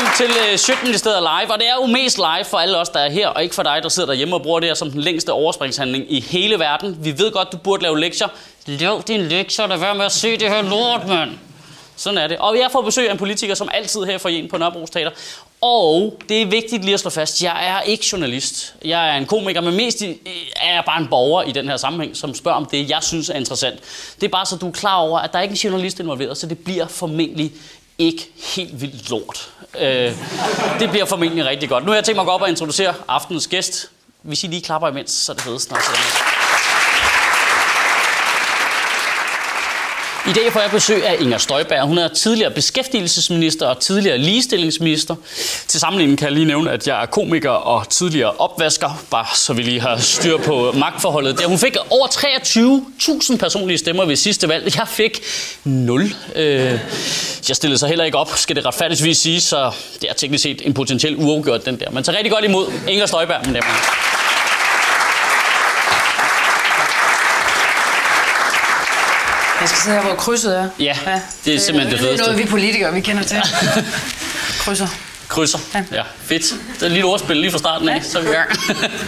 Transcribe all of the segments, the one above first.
velkommen til øh, Sjøtministeriet Live. Og det er jo mest live for alle os, der er her, og ikke for dig, der sidder derhjemme og bruger det her som den længste overspringshandling i hele verden. Vi ved godt, du burde lave lektier. Lav din lektier, der være med at se det her lort, mand. Sådan er det. Og jeg får besøg af en politiker, som altid her for en på Nørrebro Teater. Og det er vigtigt lige at slå fast, jeg er ikke journalist. Jeg er en komiker, men mest øh, er jeg bare en borger i den her sammenhæng, som spørger om det, jeg synes er interessant. Det er bare så, du er klar over, at der er ikke en journalist involveret, så det bliver formentlig ikke helt vildt lort. Øh, det bliver formentlig rigtig godt. Nu har jeg tænkt mig at gå op og introducere aftenens gæst. Hvis I lige klapper imens, så er det fedest. Nok I dag får jeg besøg af Inger Støjberg. Hun er tidligere beskæftigelsesminister og tidligere ligestillingsminister. Til sammenligning kan jeg lige nævne, at jeg er komiker og tidligere opvasker, bare så vi lige har styr på magtforholdet. Der hun fik over 23.000 personlige stemmer ved sidste valg. Jeg fik 0. Øh, jeg stillede sig heller ikke op, skal det retfærdigvis sige, så det er teknisk set en potentiel uafgjort, den der. Men tag rigtig godt imod Inger Støjberg, men det er Jeg skal sidde her, hvor krydset er. Ja, det er simpelthen det Det er fedeste. noget, vi politikere vi kender til. Krydser. Krydser. Ja. Ja. ja, fedt. Det er et lille ordspil lige fra starten af, så er vi i gang.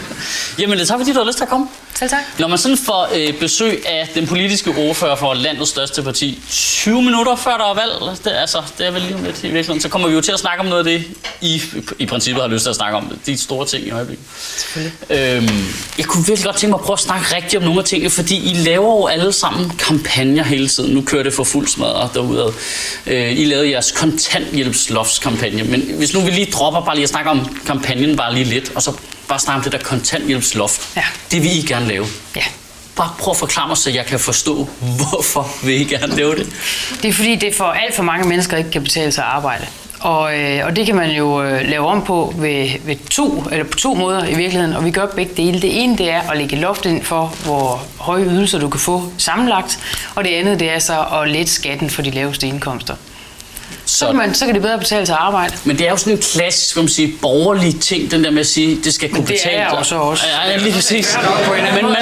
Jamen, det er tak, fordi du har lyst til at komme. Selv tak. Når man sådan får øh, besøg af den politiske ordfører for landets største parti, 20 minutter før der er valg, det, altså, det er vel lige om lidt i virkeligheden, så kommer vi jo til at snakke om noget af det, I i princippet har lyst til at snakke om, de store ting i øjeblikket. Øhm, jeg kunne virkelig godt tænke mig at prøve at snakke rigtigt om nogle af tingene, fordi I laver jo alle sammen kampagner hele tiden. Nu kører det for fuld smadret derude. Øh, I lavede jeres kontanthjælpsloftskampagne, men hvis nu vi lige dropper bare lige at snakke om kampagnen bare lige lidt, og så bare snakke om det der kontanthjælpsloft. Ja. Det vil I gerne lave. Ja. Bare prøv at forklare mig, så jeg kan forstå, hvorfor vil I gerne lave det. Det er fordi, det for alt for mange mennesker ikke kan betale sig at arbejde. Og, øh, og det kan man jo øh, lave om på ved, ved to, eller på to måder i virkeligheden, og vi gør begge dele. Det ene det er at lægge loft ind for, hvor høje ydelser du kan få sammenlagt, og det andet det er så at lette skatten for de laveste indkomster. Så, kan, man, så kan det bedre betale sig at arbejde. Men det er jo sådan en klassisk, skal man sige, borgerlig ting, den der med at sige, det skal kunne det er betale jeg sig. så også. Ja, ja, lige præcis. Men, men, men,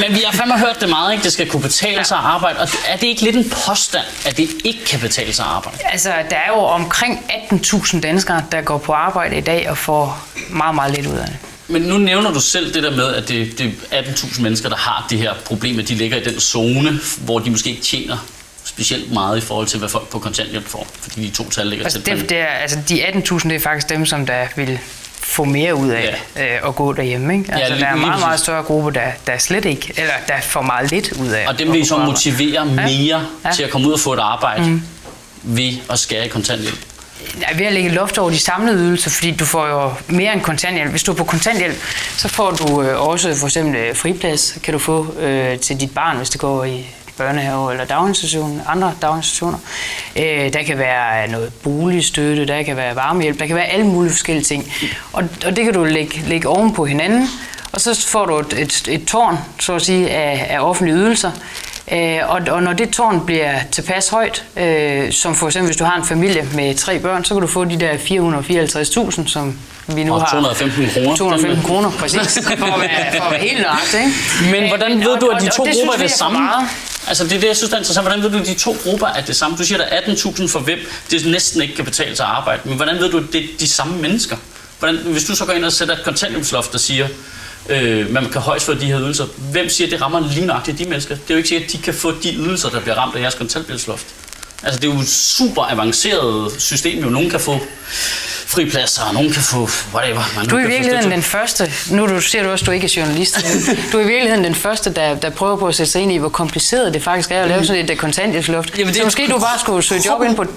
men vi har fandme hørt det meget, ikke? Det skal kunne betale sig at arbejde. Og er det ikke lidt en påstand, at det ikke kan betale sig at arbejde? Altså, der er jo omkring 18.000 danskere, der går på arbejde i dag og får meget, meget lidt ud af det. Men nu nævner du selv det der med, at det, det er 18.000 mennesker, der har det her problem, at de ligger i den zone, hvor de måske ikke tjener specielt meget i forhold til, hvad folk på kontanthjælp får. Fordi de to tal ligger Altså, tæt det, det er, altså de 18.000, det er faktisk dem, som der vil få mere ud af ja. øh, at gå derhjemme. Ikke? Altså, lige- der er en meget, meget større gruppe, der, der slet ikke, eller der får meget lidt ud af Og dem vil I så arbejde. motivere mere Ja. til at komme ud og få et arbejde mm. ved at skære i kontanthjælp. Ja, ved at lægge loft over de samlede ydelser, fordi du får jo mere end kontanthjælp. Hvis du er på kontanthjælp, så får du øh, også for eksempel øh, friplads, kan du få øh, til dit barn, hvis det går i børnehave eller daginstitution, andre daginstitutioner. Øh, der kan være noget boligstøtte, der kan være varmehjælp, der kan være alle mulige forskellige ting. Og, og det kan du lægge, lægge oven på hinanden, og så får du et, et, et tårn, så at sige, af, af offentlige ydelser. Øh, og, og når det tårn bliver tilpas højt, øh, som for eksempel hvis du har en familie med tre børn, så kan du få de der 454.000, som vi nu Og har. 215 kroner. 215 kroner, præcis. For at være, for at være helt nøjagtig? Men Øh, hvordan og- ved du, og- at de og to det grupper er det for samme? Altså det er det, jeg synes er interessant. Hvordan ved du, at de to grupper er det samme? Du siger, der er 18.000 for hvem det næsten ikke kan betale sig at arbejde. Men hvordan ved du, at det er de samme mennesker? Hvordan, hvis du så går ind og sætter et kontanthjælpsloft, der siger, øh, man kan højst få de her ydelser. Hvem siger, at det rammer lige nøjagtigt de mennesker? Det er jo ikke sikkert, at de kan få de ydelser, der bliver ramt af jeres kontanthjælpsloft. Altså det er jo et super avanceret system, jo. Nogen kan få fripladser, og nogen kan få whatever. Man Du er i virkeligheden den første, nu du siger du også, at du ikke er journalist, du er i virkeligheden den første, der, der prøver på at sætte sig ind i, hvor kompliceret det faktisk er at lave sådan et kontanthjælpsloft. Jamen, det- Så måske du bare skulle søge job ind på DR,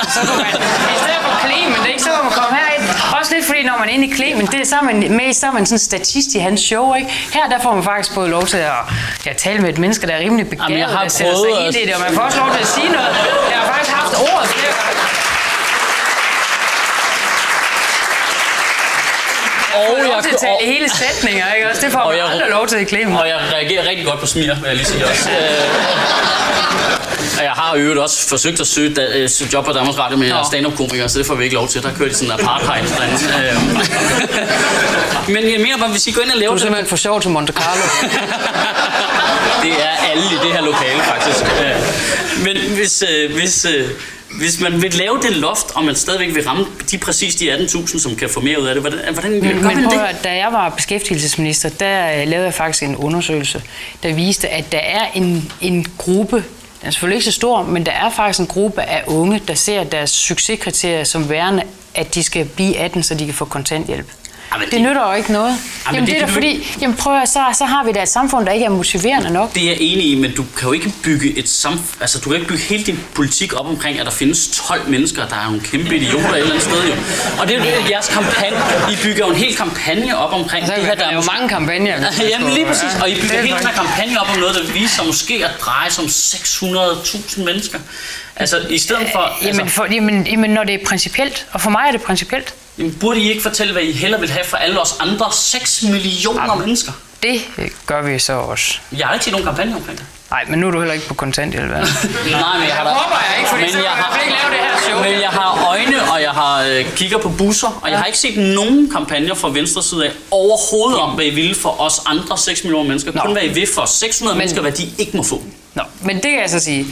og så kunne man, i stedet for Clemen, det er ikke så, kan man komme herind. Også lidt fordi, når man er inde i Clemen, det er så er man med, så er man sådan en statist i hans show, ikke? Her der får man faktisk både lov til at ja, tale med et menneske, der er rimelig begavet, Jamen, jeg har der sætter prøvet sig at- i det, og man får også lov til at sige noget. Jeg har faktisk haft ordet gange. Og hele sætninger, ikke også? Det får Og man jeg- aldrig lov til i Clemen. Og jeg reagerer rigtig godt på smir, vil jeg lige sige også. Øh, og jeg har øvrigt også forsøgt at søge da, øh, job på Danmarks Radio med Nå. stand-up-komikere, så det får vi ikke lov til. Der kører de sådan en apartheid derinde. Øh. Men jeg mener bare, hvis I går ind og laver Du er det, simpelthen for sjov til Monte Carlo. det er alle i det her lokale, faktisk. Øh, Men hvis, øh, hvis, øh, Hvis man vil lave det loft, og man stadigvæk vil ramme de præcis de 18.000, som kan få mere ud af det, hvordan, hvordan gør Men man prøv, det? høre, da jeg var beskæftigelsesminister, der øh, lavede jeg faktisk en undersøgelse, der viste, at der er en, en gruppe, den er selvfølgelig ikke så stor, men der er faktisk en gruppe af unge, der ser deres succeskriterier som værende, at de skal blive 18, så de kan få kontanthjælp. Jamen, det, det- nytter jo ikke noget. Jamen, Jamen, det det, er da fordi, jamen prøv at, så, så har vi da et samfund, der ikke er motiverende nok. Det er jeg enig i, men du kan jo ikke bygge et samf- altså du kan ikke bygge hele din politik op omkring, at der findes 12 mennesker, der er nogle kæmpe idioter et eller andet sted jo. Og det er jo det, jeres kampagne. I bygger jo en hel kampagne op omkring Så det her, der er jo mange kampagner. Jamen lige præcis, og I bygger er hele den her kampagne op om noget, der viser sig måske at dreje sig om 600.000 mennesker. Altså i stedet for... Altså, Jamen, for, jamen, jamen, når det er principielt, og for mig er det principielt, jamen, burde I ikke fortælle, hvad I hellere vil have for alle os andre 6 millioner mennesker? det gør vi så også. Jeg har ikke set nogen kampagne omkring det. Nej, men nu er du heller ikke på kontanthjælp? Nej, men jeg har da... håber jeg ikke, fordi men så jeg fald ikke lave det her show. Men jeg har øjne, og jeg har øh, kigger på busser, og jeg har ikke set nogen kampagner fra venstre side af overhovedet om, hvad I ville for os andre 6 millioner mennesker. Nå. Kun hvad I vil for 600 Men- mennesker, hvad de ikke må få. Nå, men det kan jeg så sige.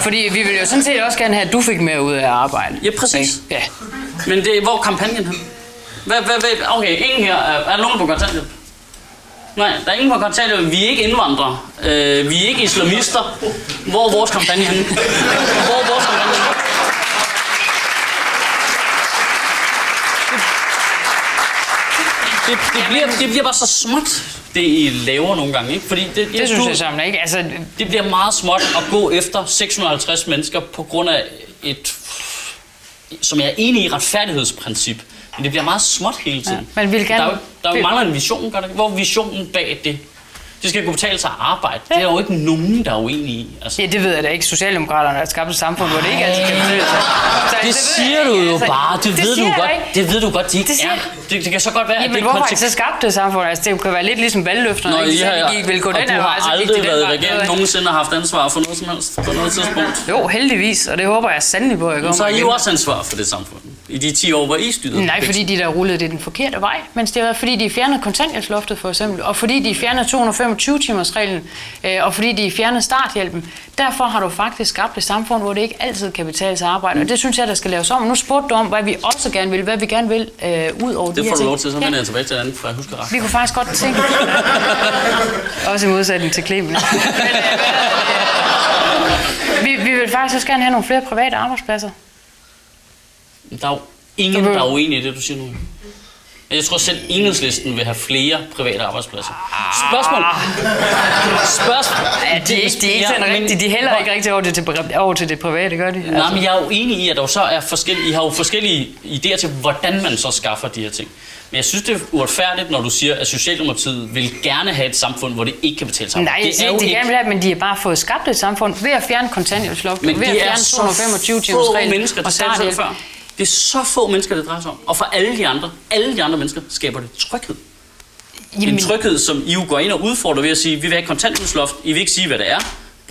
Fordi vi vil jo sådan set også gerne have, at du fik mere ud af at arbejde. Ja, præcis. Ja. Men det, hvor er kampagnen hen? Hvad, hvad, hvad, okay, ingen her. Er, er nogen på kontanthjælp? Nej, der er ingen på kontanthjælp. Vi er ikke indvandrere. Øh, vi er ikke islamister. Hvor er vores kampagne henne? Hvor er vores kampagne henne? Det, det, bliver, det bliver bare så småt, det I laver nogle gange, ikke? Fordi det, Det synes du- jeg sammen ikke. Altså, det bliver meget småt at gå efter 650 mennesker på grund af et, som jeg er enig i, retfærdighedsprincip. Men det bliver meget småt hele tiden. Ja, man vil gerne- Der, er jo, der er jo mangler en vision, gør det? Hvor er visionen bag det? Det skal kunne betale sig at arbejde. Det er jo ikke nogen, der er uenige i. Altså, ja, det ved jeg da ikke. Socialdemokraterne har skabt et samfund, hvor det ikke altid kan betale sig. Så, det ved siger du ikke. jo Altså, bare. Det, ved siger du godt. ikke. Det ved du godt, de ikke Det siger- er. Det, det kan så godt være, at Jamen, det er hvorfor har de så skabt det samfund? Altså, det kan være lidt ligesom valgløfterne. Nå, ikke? I Så har, de gik, vil gå og den du her vej, har så gik aldrig de den vej. regering nogensinde har haft ansvar for noget som helst på noget tidspunkt. Jo, heldigvis, og det håber jeg sandelig på, at jeg kommer Så har I jo også ansvar for det samfund. I de 10 år, hvor I styrede. Nej, fordi de der rullede det den forkerte vej, mens det var fordi de fjernede kontanthjælpsloftet for eksempel, og fordi de fjernede 225 timers reglen, øh, og fordi de fjernede starthjælpen. Derfor har du faktisk skabt et samfund, hvor det ikke altid kan betale sig at arbejde, og det synes jeg, der skal laves om. Og nu spurgte du om, hvad vi også gerne vil, hvad vi gerne vil øh, ud over de Det her får du lov til, så vender jeg tilbage til den anden, for jeg husker ret. Vi kunne faktisk godt tænke. også i modsætning til Clemen. Men, øh, det? vi, vi vil faktisk også gerne have nogle flere private arbejdspladser. Der er jo ingen, der er uenig i det, du siger nu. Jeg tror selv, enhedslisten vil have flere private arbejdspladser. Spørgsmål. Spørgsmål. Ja, de, er ikke, de er ikke sådan rigtigt. De hælder ikke rigtig over til, til, over til det private, gør de? Altså, Nej, men jeg er jo enig i, at der så er forskellige, I har jo forskellige idéer til, hvordan man så skaffer de her ting. Men jeg synes, det er uretfærdigt, når du siger, at Socialdemokratiet vil gerne have et samfund, hvor det ikke kan betale sig. Nej, jeg siger ikke, de gerne vil have, men de har bare fået skabt et samfund ved at fjerne kontanthjælpsloftet, Men ved at det er fjerne så 225 timers få regel mennesker, og det sagde jeg selv starthjælp. før. Det er så få mennesker, det drejer sig om. Og for alle de andre, alle de andre mennesker, skaber det tryghed. Jamen, En tryghed, som I jo går ind og udfordrer ved at sige, vi vil have kontanthjælpsloft, I vil ikke sige, hvad det er.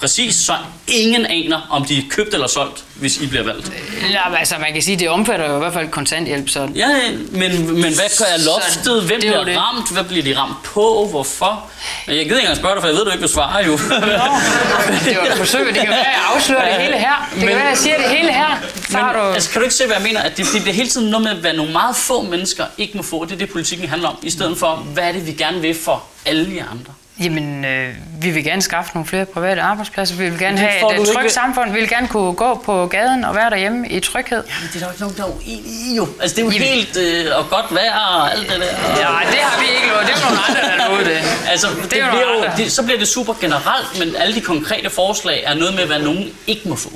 Præcis, så ingen aner, om de er købt eller solgt, hvis I bliver valgt. ja, altså, man kan sige, det omfatter jo i hvert fald kontanthjælp, så Ja, men, men hvad er loftet? Hvem er jo bliver det. ramt? Hvad bliver de ramt på? Hvorfor? Jeg gider ikke engang spørge dig, for jeg ved, du ikke vil svare jo. det var et forsøg. Det kan være, at jeg afslører det hele her. Det kan Men- være, at jeg siger det hele her. Så Men, du... altså, kan du ikke se, hvad jeg mener? At det, det bliver hele tiden noget med, hvad nogle meget få mennesker ikke må få. Det er det, politikken handler om. I stedet for, hvad er det, vi gerne vil for alle de andre? Jamen, øh, vi vil gerne skaffe nogle flere private arbejdspladser. Vi vil gerne det have et ikke trygt ved- samfund. Vi vil gerne kunne gå på gaden og være derhjemme i tryghed. Jamen, det er der ikke nogen, der er uenige jo. Altså, det er jo Jamen- helt øh, og godt vejr og alt det der. Ja, det har vi ikke lovet. Det er nogle andre, der lovet det. Altså, det jo bliver jo, det, så bliver det super generelt, men alle de konkrete forslag er noget med, hvad nogen ikke må få.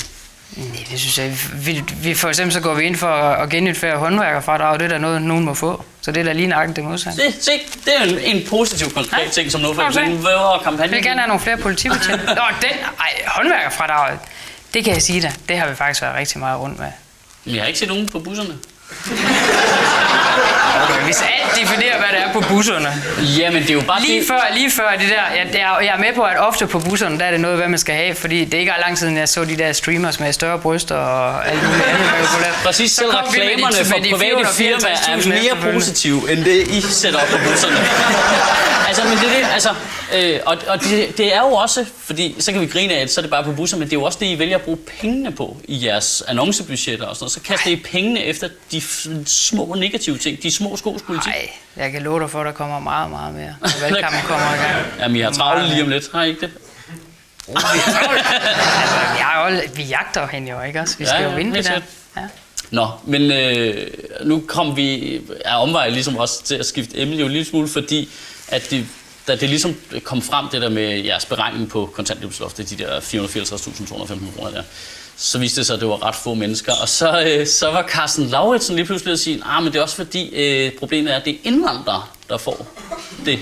Nej, det synes jeg. Vi, vi for eksempel så går vi ind for at genindføre håndværkerfradrag. Det er der noget, nogen må få. Så det er da lige nøjagtigt det modsatte. Se, se, det er en, en positiv, konkret Ja. ting, som noget for eksempel væver kampagne. Vi vil gerne have nogle flere politibetjente. Nå, den, ej, håndværkerfradraget, det kan jeg sige dig. Det har vi faktisk været rigtig meget rundt med. Men jeg har ikke set nogen på busserne. Hvis alt definerer, hvad det er på busserne. Jamen, det er jo bare Lige det. før, lige før det der, jeg, jeg, jeg er med på, at ofte på busserne, der er det noget, hvad man skal have, fordi det er ikke lang tid siden, jeg så de der streamers med større bryster og alt muligt andet, lave. Præcis, selv de- reklamerne for private firmaer 464.000 er mere positive, end det I sætter op på busserne. Altså, men det, er det, altså, øh, og, og det, det er jo også, fordi så kan vi grine af, at så er det bare på busser, men det er jo også det, I vælger at bruge pengene på i jeres annoncebudgetter og sådan noget. Så kaster I pengene efter de små negative ting, de små skos politik. Nej, jeg kan love dig for, at der kommer meget, meget mere, når valgkampen kommer i gang. Jamen, I har travlt lige om lidt, har I ikke det? altså, vi, har jo, vi jagter hende jo, ikke også? Vi skal ja, jo vinde det der. Ja. Nå, men øh, nu kom vi af omvej ligesom også til at skifte emne jo en lille smule, fordi at det, da det ligesom kom frem, det der med jeres beregning på kontanthjælpsloftet, de der 454.215 kroner der, så viste det sig, at det var ret få mennesker. Og så, øh, så var Carsten Lauritsen lige pludselig at sige, ah, men det er også fordi, øh, problemet er, at det er indvandrere, der får det.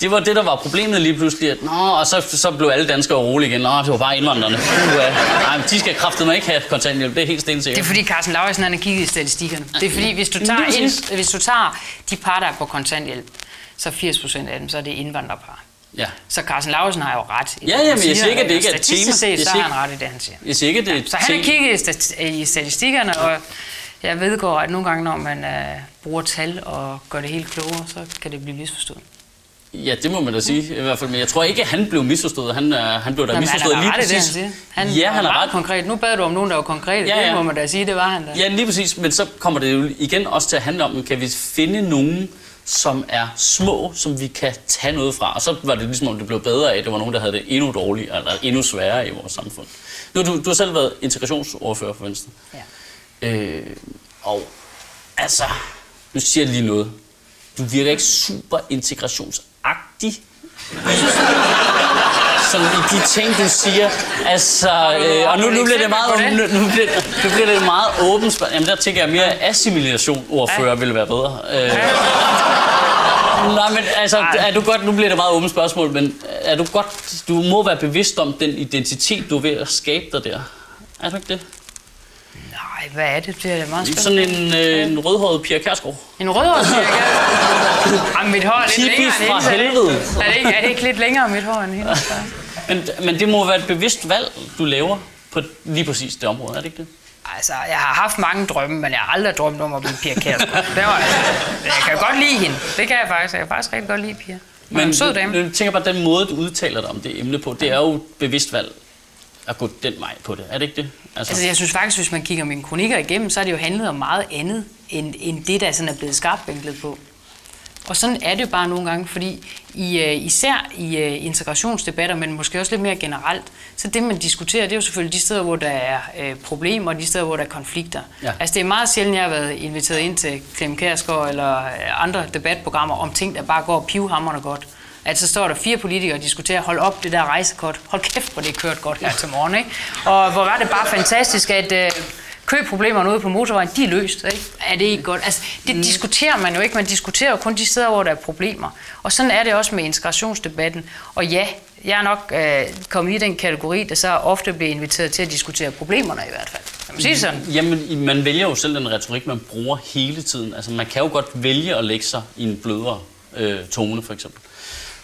Det var det, der var problemet lige pludselig. At, Nå, og så, så blev alle danskere rolige igen. Nå, det var bare indvandrerne. Uh, nej, men de skal kraftedeme ikke have kontanthjælp. Det er helt Det stensikkert. er fordi Carsten Lauritsen har kigget i statistikkerne. Det er fordi, hvis du tager, ind, hvis du tager de par, der er på kontanthjælp, så 80 procent af dem, så er det indvandrerpar. Ja. Så Carsten Lauritsen har jo ret. i Ja, det, ja, han men jeg siger ikke, at det ikke er et tema. Set, så har han ret i det, han siger. Jeg siger ikke, det er et Så han har kigget i, stat- i statistikkerne, og jeg vedgår, at nogle gange, når man uh, bruger tal og gør det helt klogere, så kan det blive misforstået. Ja, det må man da sige i hvert fald. Men jeg tror ikke, at han blev misforstået. Han, øh, han blev da Jamen, han misforstået har lige i det, han præcis. siger. Han ja, han meget ret. konkret. Nu bad du om nogen, der var konkrete. Ja, ja. Det må man da sige, det var han da. Ja, lige præcis. Men så kommer det jo igen også til at handle om, kan vi finde nogen, som er små, som vi kan tage noget fra. Og så var det ligesom, om det blev bedre af, at det var nogen, der havde det endnu dårligere, eller endnu sværere i vores samfund. Nu, du, du har selv været integrationsordfører for Venstre. Ja. Øh, og altså, nu siger jeg lige noget. Du virker ikke super integrationsagtig. Sådan i de ting, du siger. Altså, øh, og nu, nu bliver det meget, nu, nu, bliver, nu bliver det meget åbent spørgsmål. Jamen, der tænker jeg mere assimilation ordfører ville være bedre. Øh, nej, men altså, er du godt, nu bliver det meget åbent spørgsmål, men er du godt, du må være bevidst om den identitet, du er ved at skabe dig der. Er du ikke det? Nej, hvad er det? Det er meget spændende. Sådan en, øh, en rødhåret Pia Kærsgaard. En rødhåret cirka. Jamen, mit hår er lidt Pippi længere end fra er ikke? helvede. Er det, ikke, er det ikke lidt længere mit hår end hendes? Men, men det må være et bevidst valg, du laver på lige præcis det område, er det ikke det? Altså, jeg har haft mange drømme, men jeg har aldrig drømt om at blive Pia Kjærsgaard. Det var, jeg kan godt lide hende. Det kan jeg faktisk. Jeg kan faktisk rigtig godt lide Pia. Men en sød dame. jeg tænker bare, den måde, du udtaler dig om det emne på, det er jo et bevidst valg at gå den vej på det. Er det ikke det? Altså, jeg synes faktisk, hvis man kigger mine kronikker igennem, så har det jo handlet om meget andet, end, end det, der sådan er blevet skarpvinklet på. Og sådan er det jo bare nogle gange, fordi i, øh, især i øh, integrationsdebatter, men måske også lidt mere generelt, så det, man diskuterer, det er jo selvfølgelig de steder, hvor der er øh, problemer, og de steder, hvor der er konflikter. Ja. Altså, det er meget sjældent, jeg har været inviteret ind til Clem Kærsgaard eller øh, andre debatprogrammer om ting, der bare går pivhammerne godt. Altså, så står der fire politikere og diskuterer, hold op det der rejsekort. Hold kæft, hvor det er kørt godt her til morgen, ikke? Og hvor var det bare fantastisk, at øh, køproblemerne ude på motorvejen, de er løst, ikke? Er det ikke godt? Altså, det mm. diskuterer man jo ikke. Man diskuterer jo kun de steder, hvor der er problemer. Og sådan er det også med integrationsdebatten. Og ja, jeg er nok øh, kommet i den kategori, der så ofte bliver inviteret til at diskutere problemerne i hvert fald. Kan man sige det sådan? Jamen, man vælger jo selv den retorik, man bruger hele tiden. Altså, man kan jo godt vælge at lægge sig i en blødere øh, tone, for eksempel.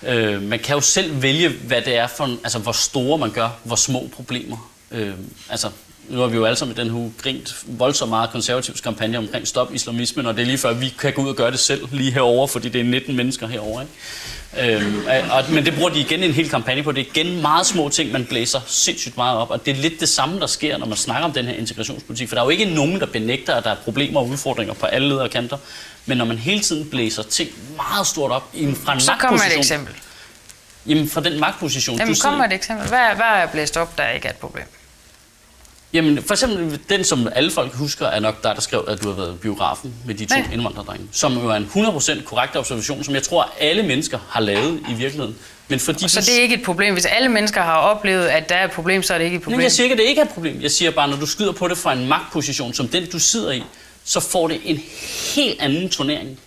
Øh, man kan jo selv vælge, hvad det er for, altså, hvor store man gør, hvor små problemer. Øh, altså, nu har vi jo alle sammen i den her uge grint voldsomt meget konservativs kampagne omkring stop islamismen, og det er lige før, vi kan gå ud og gøre det selv lige herover, fordi det er 19 mennesker herover. Ikke? Øhm, og, men det bruger de igen en hel kampagne på. Det er igen meget små ting, man blæser sindssygt meget op. Og det er lidt det samme, der sker, når man snakker om den her integrationspolitik. For der er jo ikke nogen, der benægter, at der er problemer og udfordringer på alle ledere kanter. Men når man hele tiden blæser ting meget stort op i en, fra en Så kommer et eksempel. Jamen fra den magtposition, Jamen, du kom sidder et eksempel. Hvad, hvad er blæst op, der ikke er et problem? Jamen, for eksempel den, som alle folk husker, er nok dig, der skrev, at du har været biografen med de to Ja. indvandrerdrenge. Som jo er en 100% korrekt observation, som jeg tror, alle mennesker har lavet i virkeligheden. Men fordi Så du... det er ikke et problem. Hvis alle mennesker har oplevet, at der er et problem, så er det ikke et problem. Jamen, jeg siger ikke, at det ikke er et problem. Jeg siger bare, når du skyder på det fra en magtposition, som den, du sidder i, så får det en helt anden turnering.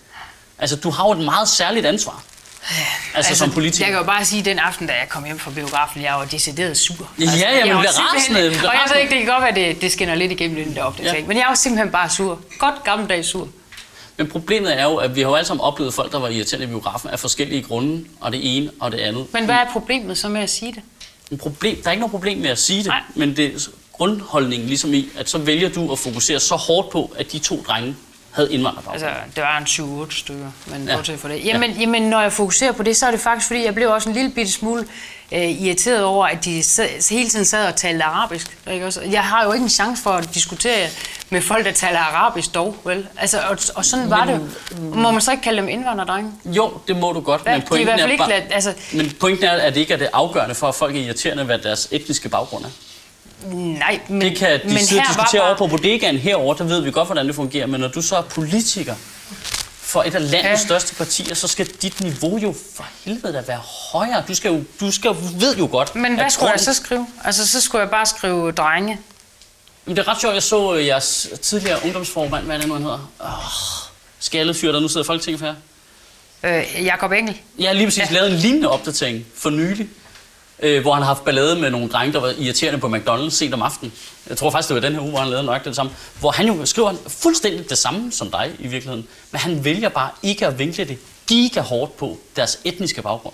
Altså, du har jo et meget særligt ansvar. Altså, altså som politiker. Jeg kan jo bare sige, at den aften, da jeg kom hjem fra biografen, jeg var decideret sur. Ja, altså, ja, men jeg bliver rasende, Og jeg ved ikke, det kan godt være, det, det skinner lidt igennem den der opdatering. Ja. Men jeg var simpelthen bare sur. Godt gammeldags sur. Men problemet er jo, at vi har jo alle sammen oplevet folk, der var irriterende i biografen af forskellige grunde, og det ene og det andet. Men hvad er problemet så med at sige det? En problem, der er ikke noget problem med at sige det, Nej. men det grundholdningen ligesom i, at så vælger du at fokusere så hårdt på, at de to drenge havde indvandrerbaggrund. Altså, det var en 7-8 stykker, men Ja. ja. bortset for det. Jamen, ja. jamen, når jeg fokuserer på det, så er det faktisk, fordi jeg blev også en lille bitte smule øh, irriteret over, at de sad, hele tiden sad og talte arabisk. Ikke også? Jeg har jo ikke en chance for at diskutere med folk, der taler arabisk dog, vel? Altså, og, og sådan var det. Må man så ikke kalde dem indvandrerdrenge? Jo, det må du godt, Hvad? men De er pointen, hvert fald er, ikke altså- men pointen er, at det ikke er det afgørende for, at folk er irriterende, hvad deres etniske baggrund er. Nej, men, Det kan de men sidde og her diskutere bare- over på bodegaen herovre, der ved vi godt, hvordan det fungerer. Men når du så er politiker for et af landets Ja. største partier, så skal dit niveau jo for helvede da være højere. Du skal jo, du skal, ved jo godt, Men hvad skulle jeg grunden- så skrive? Altså, så skulle jeg bare skrive drenge. Men det er ret sjovt, jeg så øh, jeres tidligere ungdomsformand, hvad er det nu, han hedder? Oh, skaldet fyr, der nu sidder i Folketinget jer. Øh, Jakob Engel. Jeg har lige præcis. Ja. lavet en lignende opdatering for nylig, øh, hvor han har haft ballade med nogle drenge, der var irriterende på McDonald's sent om aftenen. Jeg tror faktisk, det var den her uge, hvor han lavede nøjagtigt det samme. Hvor han jo skriver fuldstændig det samme som dig i virkeligheden. Men han vælger bare ikke at vinkle det giga hårdt på deres etniske baggrund.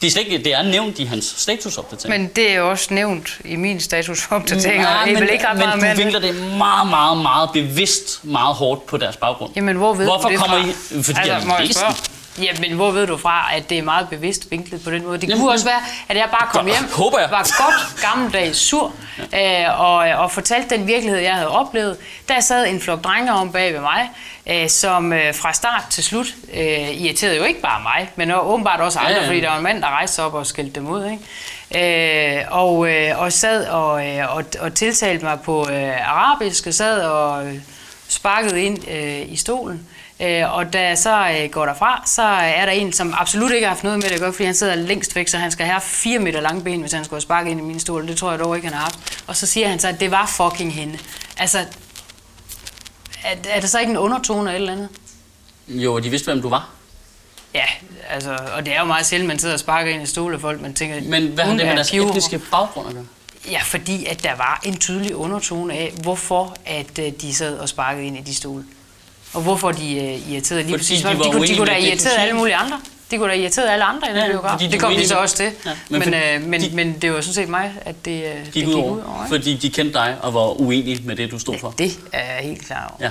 Det er, slet ikke, det er nævnt i hans statusopdatering. Men det er også nævnt i min statusopdatering, Ja, og er men, vel ikke ret men meget du end det. vinkler det meget, meget, meget bevidst meget hårdt på deres baggrund. Jamen, hvor ved Hvorfor du det kommer fra? I... Fordi altså, jeg må jeg spørge? Ja, men hvor ved du fra, at det er meget bevidst vinklet på den måde? Det Jamen, kunne også være, at jeg bare kom hjem, håber jeg. var godt gammeldags sur, øh, og, og fortalte den virkelighed, jeg havde oplevet. Der sad en flok drenge om bag ved mig, øh, som øh, fra start til slut øh, irriterede jo ikke bare mig, men åbenbart også andre, Ja, ja, ja. ja. fordi der var en mand, der rejste sig op og skældte dem ud. Ikke? Øh, og, øh, og sad og, øh, og, og tiltalte mig på øh, arabisk, og sad og øh, sparkede ind øh, i stolen. Øh, og da jeg så øh, går derfra, så er der en, som absolut ikke har haft noget med det at gøre, fordi han sidder længst væk, så han skal have fire meter lange ben, hvis han skulle have sparket ind i min stol. Det tror jeg dog ikke, han har haft. Og så siger han så, at det var fucking hende. Altså, er, er der så ikke en undertone eller et eller andet? Jo, de vidste, hvem du var. Ja, altså, og det er jo meget sjældent, man sidder og sparker ind i stole folk, man tænker, Men hvad har det med er deres pivhummer. etniske baggrund at gøre? Ja, fordi at der var en tydelig undertone af, hvorfor at øh, de sad og sparkede ind i de stole. Og hvorfor de øh, irriterede lige præcis. de De, de, kunne, de kunne da irritere alle mulige andre. De kunne da irritere alle andre i den Ja, biograf. de Det kom de så også til. Ja, men, men øh, men, de- men det var sådan set mig, at det, øh, det Gik ud over, ikke? fordi de kendte dig og var uenige med det, du stod for. Det er jeg helt klar over. Ja.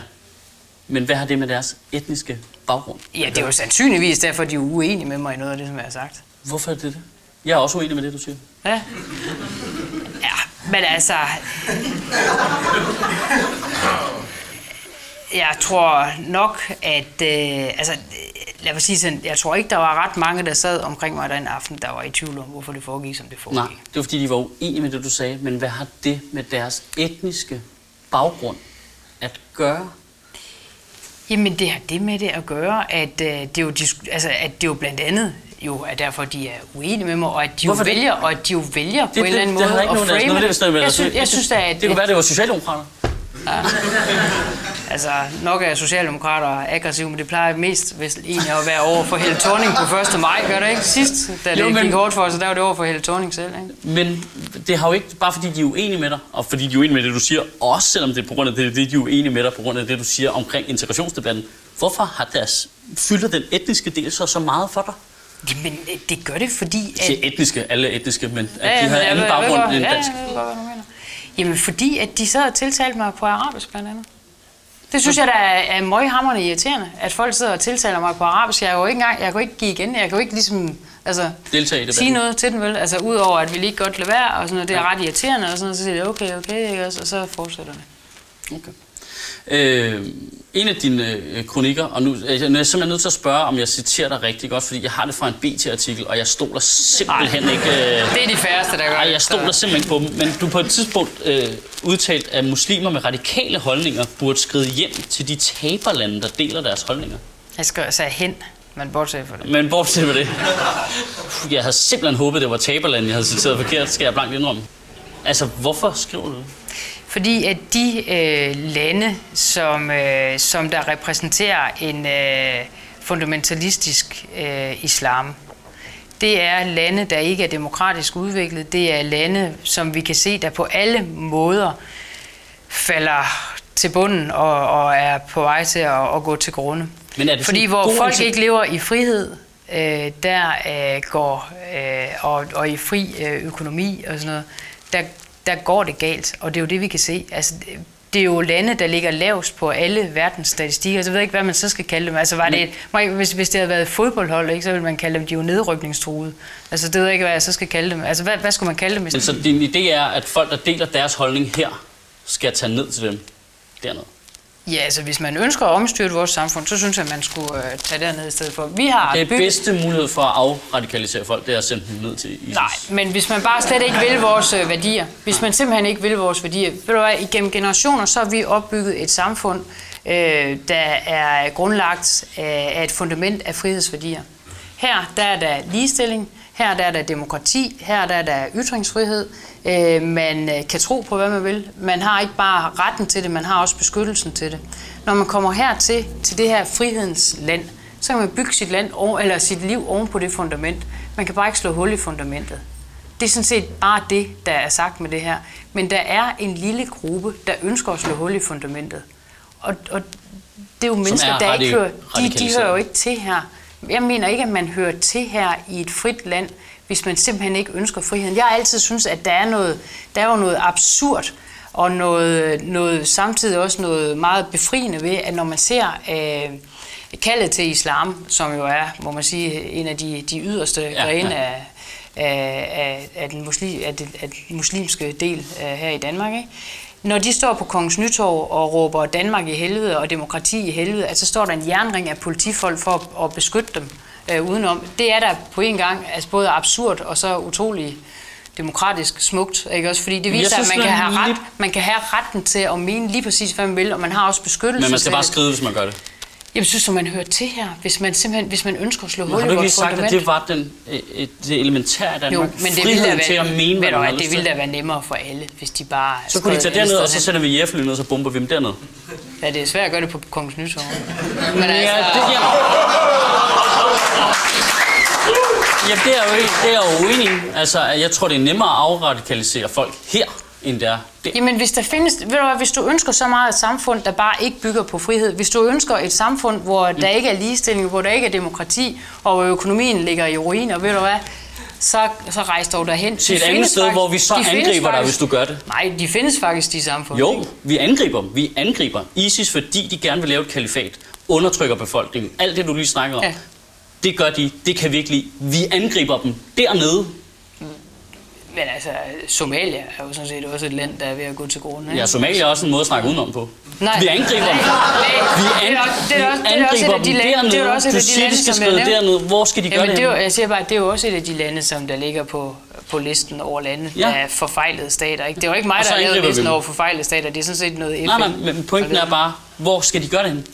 Men hvad har det med deres etniske baggrund? Ja, det er jo sandsynligvis derfor, de er uenige med mig i noget af det, som jeg har sagt. Hvorfor er det det? Jeg er også uenig med det, du siger. Ja. Ja, men altså... Jeg tror nok, at... Øh, altså, lad mig sige sådan, jeg tror ikke, der var ret mange, der sad omkring mig den aften, der var i tvivl om, hvorfor det foregik, som det foregik. Nej, det var fordi, de var uenige med det, du sagde. Men hvad har det med deres etniske baggrund at gøre? Jamen, det har det med det at gøre, at, øh, det, er jo, altså, at det jo blandt andet jo er derfor, de er uenige med mig, og at de jo det? vælger, og at de jo vælger på Det, en eller anden det, det måde at frame det, det. det er- Jeg synes, jeg synes at, det kunne være, det var socialdemokrater. Altså, nok er socialdemokrater aggressive, men det plejer mest hvis egentlig at være over for Helle Thorning på 1. maj, gør det ikke? Sidst, da det Jo, men- gik hårdt for os, så der var det over for Helle Thorning selv, ikke? Men det har jo ikke, bare fordi de er uenige med dig, og fordi de er uenige med det, du siger, også selvom det er på grund af det, det de er uenige med dig, på grund af det, du siger omkring integrationsdebatten. Hvorfor har deres, fylder den etniske del så så meget for dig? Jamen, det gør det, fordi... Jeg siger etniske, alle er etniske, men at Ja, de har jeg anden baggrund end ja, dansk. jeg ved godt, hvad du mener. Jamen, fordi at de sad og tiltalte mig på arabisk, blandt andet. Det synes jeg, der er, er møghamrende irriterende, at folk sidder og tiltaler mig på arabisk. Jeg kan jo ikke engang, jeg kan ikke give igen, jeg kan jo ikke ligesom, altså, Deltage i debatten. sige noget til den, vel? Altså, udover at vi lige godt lade være, og sådan noget, det er ret irriterende, og sådan noget, så siger jeg, okay, okay, ikke og så fortsætter det. Okay. Øh, en af dine øh, kronikker, og nu, øh, nu er jeg simpelthen nødt til at spørge, om jeg citerer dig rigtig godt, fordi jeg har det fra en BT-artikel, og jeg stoler simpelthen ikke... Øh, Det er de færreste, der gør Nej, jeg stoler simpelthen ikke på dem. Men du på et tidspunkt øh, udtalt, at muslimer med radikale holdninger burde skride hjem til de taberlande, der deler deres holdninger. Jeg skal sige hen, men bortset fra det. Men bortset med det. Jeg havde simpelthen håbet, det var taberlande, jeg havde citeret forkert, skal jeg blankt indrømme. Altså, hvorfor skriver du det? Fordi at de øh, lande, som, øh, som der repræsenterer en øh, fundamentalistisk øh, islam, det er lande, der ikke er demokratisk udviklet. Det er lande, som vi kan se, der på alle måder falder til bunden og, og er på vej til at, at gå til grunde. Men er det Fordi hvor folk ikke lever i frihed, øh, der øh, går, øh, og, og i fri øh, økonomi og sådan noget, der, der går det galt. Og det er jo det, vi kan se. Altså, det- er jo lande, der ligger lavest på alle verdens statistikker, så jeg ved ikke, hvad man så skal kalde dem. Altså, var det, hvis, hvis det havde været et fodboldhold, ikke, så ville man kalde dem, de jo nedrykningstruede. Altså, det ved jeg ikke, hvad jeg så skal kalde dem. Altså, hvad, hvad skulle man kalde dem? Hvis Men så din idé er, at folk, der deler deres holdning her, skal tage ned til dem dernede? Ja, altså, hvis man ønsker at omstyrte vores samfund, så synes jeg, at man skulle øh, tage derned i stedet for. Vi har Det er bygget- bedste mulighed for at afradikalisere folk, det er at sende dem ned til ISIS. Nej, men hvis man bare slet ikke vil vores øh, værdier, hvis man simpelthen ikke vil vores værdier, ved du hvad, igennem generationer, så har vi opbygget et samfund, øh, der er grundlagt af, af et fundament af frihedsværdier. Her der er der ligestilling, her der er der demokrati, her der er der ytringsfrihed. Øh, man øh, kan tro på, hvad man vil. Man har ikke bare retten til det, man har også beskyttelsen til det. Når man kommer hertil, til det her frihedens land, så kan man bygge sit, land, eller sit liv oven på det fundament. Man kan bare ikke slå hul i fundamentet. Det er sådan set bare det, der er sagt med det her. Men der er en lille gruppe, der ønsker at slå hul i fundamentet. Og, og det er jo mennesker, er der ikke hører, de, de hører jo ikke til her. Jeg mener ikke, at man hører til her i et frit land, hvis man simpelthen ikke ønsker friheden. Jeg har altid synes, at der er, noget, der er jo noget absurd og noget, noget, samtidig også noget meget befriende ved, at når man ser øh, kaldet til islam, som jo er, må man sige, en af de, de yderste Ja, grene ja. af, af, af, af, den muslim, af, den, af den muslimske del uh, her i Danmark. Ikke? Når de står på Kongens Nytorv og råber Danmark i helvede og demokrati i helvede, altså står der en jernring af politifolk for at, at beskytte dem uh, udenom. Det er der på en gang altså både absurd og så utrolig demokratisk smukt, ikke også? Fordi det viser, at synes, man kan, have ret, man kan have retten til at mene lige præcis, hvad man vil, og man har også beskyttelse Men man skal bare det. skride, hvis man gør det. Jeg synes, at man hører til her, hvis man simpelthen hvis man ønsker at slå hul har i du ikke lige vores sagt, at fundament. det var den, øh, øh, det elementære Danmark? Jo, men det ville da til at være, mene, hvad du har det ville da være nemmere for alle, hvis de bare... Så kunne de tage derned, og så sender vi jægerfly ned, og så bomber vi dem derned. Ja, det er svært at gøre det på Kongens Nytorv. Men Ja, altså, det, ja. Jamen, det er jo ikke, det er jo uenig. Altså, jeg tror, det er nemmere at afradikalisere folk her, end det er der. Jamen, hvis der findes, ved du hvad, hvis du ønsker så meget et samfund, der bare ikke bygger på frihed, hvis du ønsker et samfund, hvor der ikke er ligestilling, hvor der ikke er demokrati, og hvor økonomien ligger i ruiner, ved du hvad, så, så rejs dog derhen. Til De et andet findes sted, faktisk- hvor vi så de angriber dig, faktisk- hvis du gør det. Nej, de findes faktisk, de samfund. Jo, vi angriber dem. Vi angriber ISIS, fordi de gerne vil lave et kalifat. Undertrykker befolkningen. Alt det, du lige snakkede om. Ja. Det gør de. Det kan vi ikke lide. Vi angriber dem dernede. Men altså, Somalia er jo sådan set også et land, der er ved at gå til grunde. ikke? Ja, Somalia er også en måde at snakke udenom på. Nej. Vi angriber dem. Vi, det er an- også- det er også- det er også et angriber af de lande- dernede. det er også et af de siger, lande, de skal nævnte. dernede. Hvor skal de gøre Jamen, det er, jo- det? jeg siger bare, det er jo også et af de lande, som der ligger på, på listen over lande, Ja. der er forfejlede stater. Ikke? Det er jo ikke mig, der har lavet angriber listen over forfejlede stater. Det er sådan set noget FN. Nej, nej, men pointen er bare, hvor skal de gøre det hen?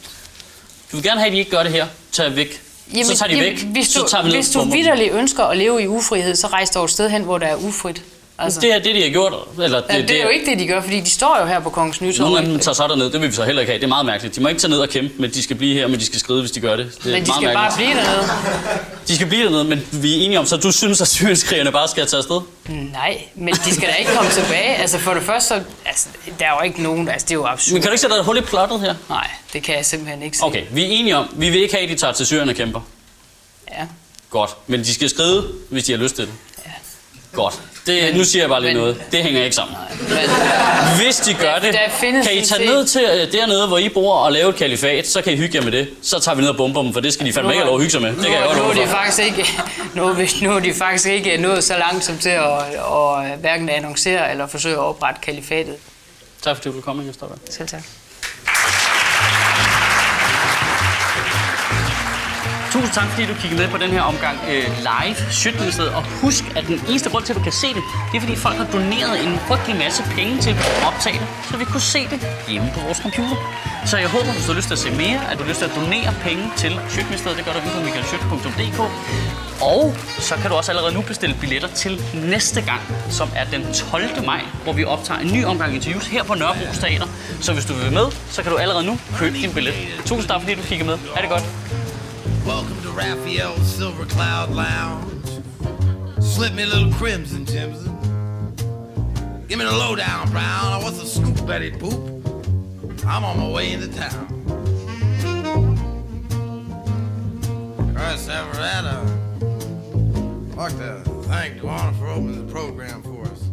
Du vil gerne have, at de ikke gør det her. Tag væk. Så tager de væk. Hvis du, så tager vi ned hvis du vidderligt ønsker at leve i ufrihed, så rejs dog et sted hen, hvor der er ufrit. Altså, Det er det, de har gjort. Eller det, ja, det er jo ikke det, de gør, fordi de står jo her på Kongens Nytorv. Nogle af dem tager så derned, det vil vi så heller ikke have. Det er meget mærkeligt. De må ikke tage ned og kæmpe, men de skal blive her, men de skal skride, hvis de gør det. Det er Men de meget skal bare mærkeligt. blive dernede. De skal blive dernede, men vi er enige om, så du synes, at syrienskrigerne bare skal tage afsted? Nej, men de skal da ikke komme tilbage. Altså for det første, så, altså, der er jo ikke nogen, altså det er jo absurd. Men kan du ikke sætte et hul i plottet her? Nej, det kan jeg simpelthen ikke se. Okay, vi er enige om, vi vil ikke have, at de tager til Syrien og kæmper. Ja. Godt. Men de skal skride, hvis de har lyst til det. Ja. Godt. Det, nu siger jeg bare lige men- noget. Det hænger ikke sammen. Men, Hvis de gør Der- det, der kan I tage ned til øh, dernede, hvor I bor og lave et kalifat, så kan I hygge jer med det. Så tager vi ned og bomber dem, for det skal de fandme ikke have lov at hygge sig med. Det kan jeg godt nu, nu, er de faktisk ikke, nu, nu er de faktisk ikke nået så langt som til at, at, hverken annoncere eller forsøge at oprette kalifatet. Tak fordi du ville komme, Inger Støjberg. Selv tak. Tusind tak, fordi du kiggede med på den her omgang øh, live Sjøtministeriet. Og husk, at den eneste grund til, at du kan se det, det er, fordi folk har doneret en frygtelig masse penge til at optage det, så vi kunne se det hjemme på vores computer. Så jeg håber, du har lyst til at se mere, at du har lyst til at donere penge til Sjøtministeriet. Det gør du inde på michaelschødt.dk. Og så kan du også allerede nu bestille billetter til næste gang, som er den 12. maj, hvor vi optager en ny omgang interviews her på Nørrebro Teater. Så hvis du vil med, så kan du allerede nu købe din billet. Tusind tak, fordi du kiggede med. Er det godt. Raphael's Silver Cloud Lounge. Slip me a little crimson, Jimson. Give me the lowdown, Brown. What's the scoop, Betty Boop? I'm on my way into town. Chris Everetta. I'd like to thank Duana for opening the program for us.